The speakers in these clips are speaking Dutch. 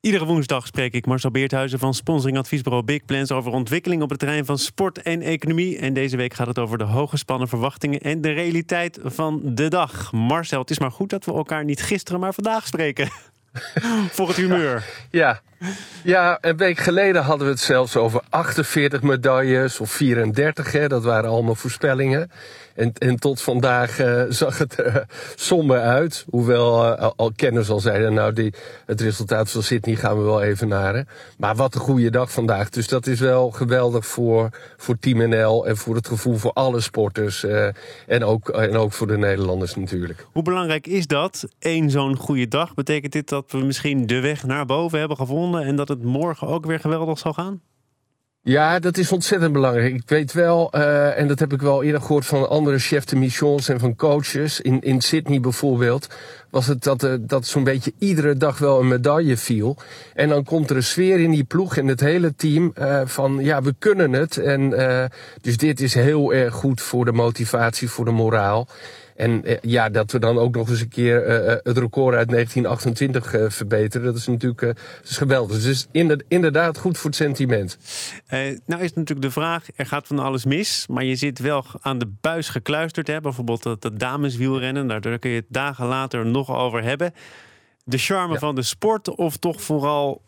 Iedere woensdag spreek ik Marcel Beerthuizen van sponsoringadviesbureau Big Plans over ontwikkeling op het terrein van sport en economie. En deze week gaat het over de hooggespannen verwachtingen en de realiteit van de dag. Marcel, het is maar goed dat we elkaar niet gisteren, maar vandaag spreken. Voor het humeur. Ja. Ja, een week geleden hadden we het zelfs over 48 medailles of 34. Hè. Dat waren allemaal voorspellingen. En, en tot vandaag uh, zag het er somber uit. Hoewel uh, al kenners al zeiden, nou die, het resultaat van Sydney gaan we wel even naar. Maar wat een goede dag vandaag. Dus dat is wel geweldig voor, voor Team NL en voor het gevoel voor alle sporters. En, ook, en ook voor de Nederlanders natuurlijk. Hoe belangrijk is dat? Eén zo'n goede dag. Betekent dit dat we misschien de weg naar boven hebben gevonden en dat het morgen ook weer geweldig zal gaan? Ja, dat is ontzettend belangrijk. Ik weet wel, uh, en dat heb ik wel eerder gehoord van andere chefs de missions en van coaches. In, in Sydney bijvoorbeeld was het dat, uh, dat zo'n beetje iedere dag wel een medaille viel. En dan komt er een sfeer in die ploeg en het hele team uh, van ja, we kunnen het. En dus dit is heel erg goed voor de motivatie, voor de moraal. En eh, ja, dat we dan ook nog eens een keer het record uit 1928 uh, verbeteren, dat is natuurlijk is geweldig. Dus inderdaad goed voor het sentiment. nou is natuurlijk de vraag, er gaat van alles mis, maar je zit wel aan de buis gekluisterd. Hè? Bijvoorbeeld dat, dat dameswielrennen, nou, daar kun je dagen later nog over hebben. De charme ja. van de sport of toch vooral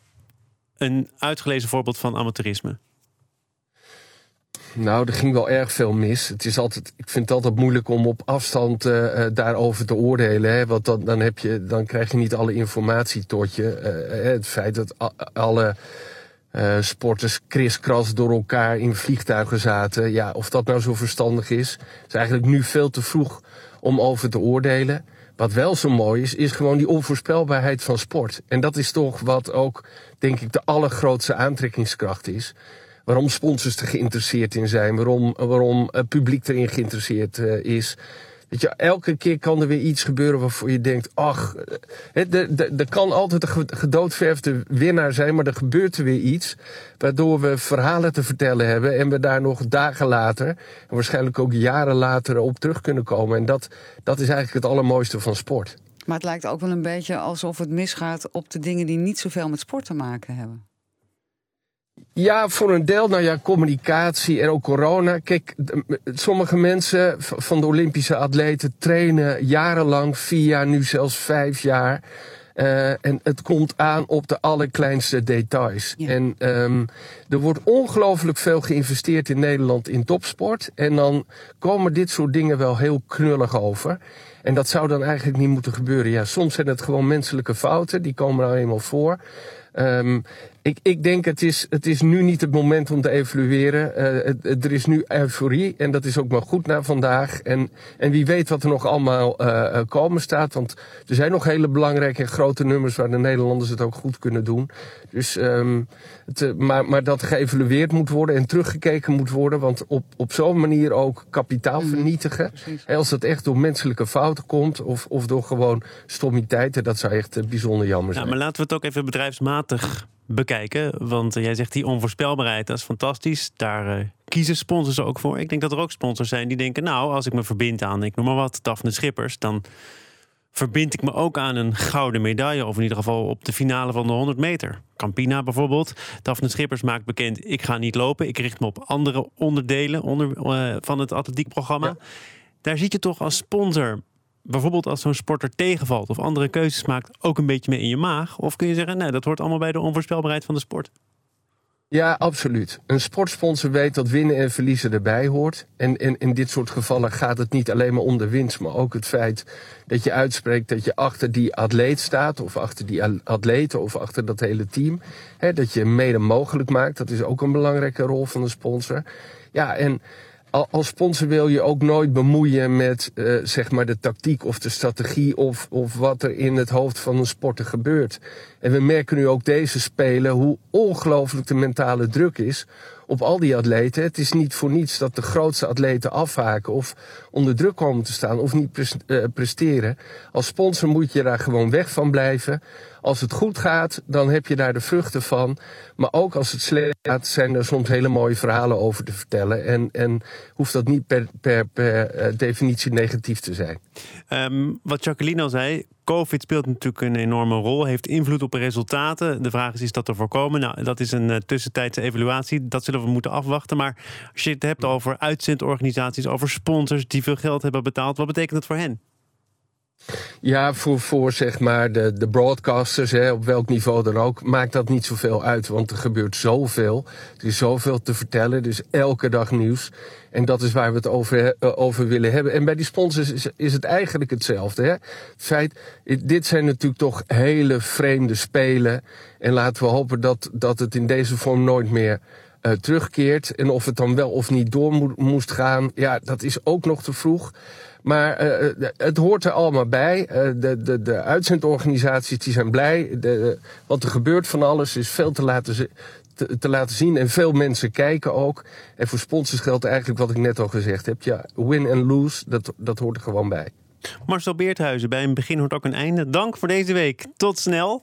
een uitgelezen voorbeeld van amateurisme? Nou, er ging wel erg veel mis. Het is altijd, ik vind het altijd moeilijk om op afstand uh, daarover te oordelen. Hè? Want dan, dan, heb je, dan krijg je niet alle informatie tot je. Uh, het feit dat alle uh, sporters kriskras door elkaar in vliegtuigen zaten. Ja, of dat nou zo verstandig is, is eigenlijk nu veel te vroeg om over te oordelen. Wat wel zo mooi is, is gewoon die onvoorspelbaarheid van sport. En dat is toch wat ook, denk ik, de allergrootste aantrekkingskracht is waarom sponsors er geïnteresseerd in zijn, waarom, waarom het publiek erin geïnteresseerd uh, is. Weet je, elke keer kan er weer iets gebeuren waarvoor je denkt, ach, er kan altijd een gedoodverfde winnaar zijn, maar er gebeurt er weer iets. Waardoor we verhalen te vertellen hebben en we daar nog dagen later, en waarschijnlijk ook jaren later op terug kunnen komen. En dat, dat is eigenlijk het allermooiste van sport. Maar het lijkt ook wel een beetje alsof het misgaat op de dingen die niet zoveel met sport te maken hebben. Ja, voor een deel. Nou ja, communicatie en ook corona. Kijk, sommige mensen van de Olympische atleten trainen jarenlang, vier jaar, nu zelfs vijf jaar. Uh, en het komt aan op de allerkleinste details. Ja. En um, er wordt ongelooflijk veel geïnvesteerd in Nederland in topsport. En dan komen dit soort dingen wel heel knullig over. En dat zou dan eigenlijk niet moeten gebeuren. Ja, soms zijn het gewoon menselijke fouten, die komen nou eenmaal voor. Um, ik, ik denk het is, het is nu niet het moment om te evalueren. Uh, het, er is nu euforie en dat is ook maar goed naar vandaag. En, en wie weet wat er nog allemaal uh, komen staat. Want er zijn nog hele belangrijke en grote nummers waar de Nederlanders het ook goed kunnen doen. Dus, um, het, maar, maar dat geëvalueerd moet worden en teruggekeken moet worden. Want op, op zo'n manier ook kapitaal mhm. vernietigen. En als dat echt door menselijke fouten komt of, of door gewoon stommiteiten, dat zou echt bijzonder jammer zijn. Ja, maar laten we het ook even bedrijfsmatig bekijken. Want jij zegt die onvoorspelbaarheid, dat is fantastisch. Daar uh, kiezen sponsors ook voor. Ik denk dat er ook sponsors zijn die denken... nou, als ik me verbind aan, ik noem maar wat, Daphne Schippers... dan verbind ik me ook aan een gouden medaille... of in ieder geval op de finale van de 100 meter. Campina bijvoorbeeld. Daphne Schippers maakt bekend, ik ga niet lopen. Ik richt me op andere onderdelen onder, uh, van het atletiekprogramma. Ja. Daar zit je toch als sponsor bijvoorbeeld als zo'n sporter tegenvalt of andere keuzes maakt, ook een beetje mee in je maag? Of kun je zeggen, nee, dat hoort allemaal bij de onvoorspelbaarheid van de sport? Ja, absoluut. Een sportsponsor weet dat winnen en verliezen erbij hoort. En, en in dit soort gevallen gaat het niet alleen maar om de winst, maar ook het feit dat je uitspreekt dat je achter die atleet staat, of achter die atleten, of achter dat hele team. dat je mede mogelijk maakt. Dat is ook een belangrijke rol van de sponsor. Ja, en als sponsor wil je ook nooit bemoeien met uh, zeg maar de tactiek of de strategie of, of wat er in het hoofd van een sporter gebeurt. En we merken nu ook deze spelen hoe ongelooflijk de mentale druk is op al die atleten. Het is niet voor niets dat de grootste atleten afhaken of onder druk komen te staan of niet uh, presteren. Als sponsor moet je daar gewoon weg van blijven. Als het goed gaat, dan heb je daar de vruchten van. Maar ook als het slecht gaat, zijn er soms hele mooie verhalen over te vertellen. En, en hoeft dat niet per, per, per uh, definitie negatief te zijn. Um, wat Jacqueline al zei, COVID speelt natuurlijk een enorme rol, heeft invloed op resultaten. De vraag is, is dat te voorkomen? Nou, dat is een uh, tussentijdse evaluatie. Dat zullen we moeten afwachten. Maar als je het hebt over uitzendorganisaties, over sponsors die veel geld hebben betaald, wat betekent dat voor hen? Ja, voor, voor zeg maar de, de broadcasters, hè, op welk niveau dan ook, maakt dat niet zoveel uit. Want er gebeurt zoveel. Er is zoveel te vertellen. Dus elke dag nieuws. En dat is waar we het over, uh, over willen hebben. En bij die sponsors is, is het eigenlijk hetzelfde. Hè? Feit, dit zijn natuurlijk toch hele vreemde spelen. En laten we hopen dat, dat het in deze vorm nooit meer uh, terugkeert. En of het dan wel of niet door mo moest gaan, ja, dat is ook nog te vroeg. Maar uh, het hoort er allemaal bij. De, de, de uitzendorganisaties die zijn blij. De, want er gebeurt van alles, is veel te laten, te, te, laten zien. En veel mensen kijken ook. En voor sponsors geldt eigenlijk wat ik net al gezegd heb. Ja, win en lose, dat, dat hoort er gewoon bij. Marcel Beerthuizen, bij een begin hoort ook een einde. Dank voor deze week. Tot snel.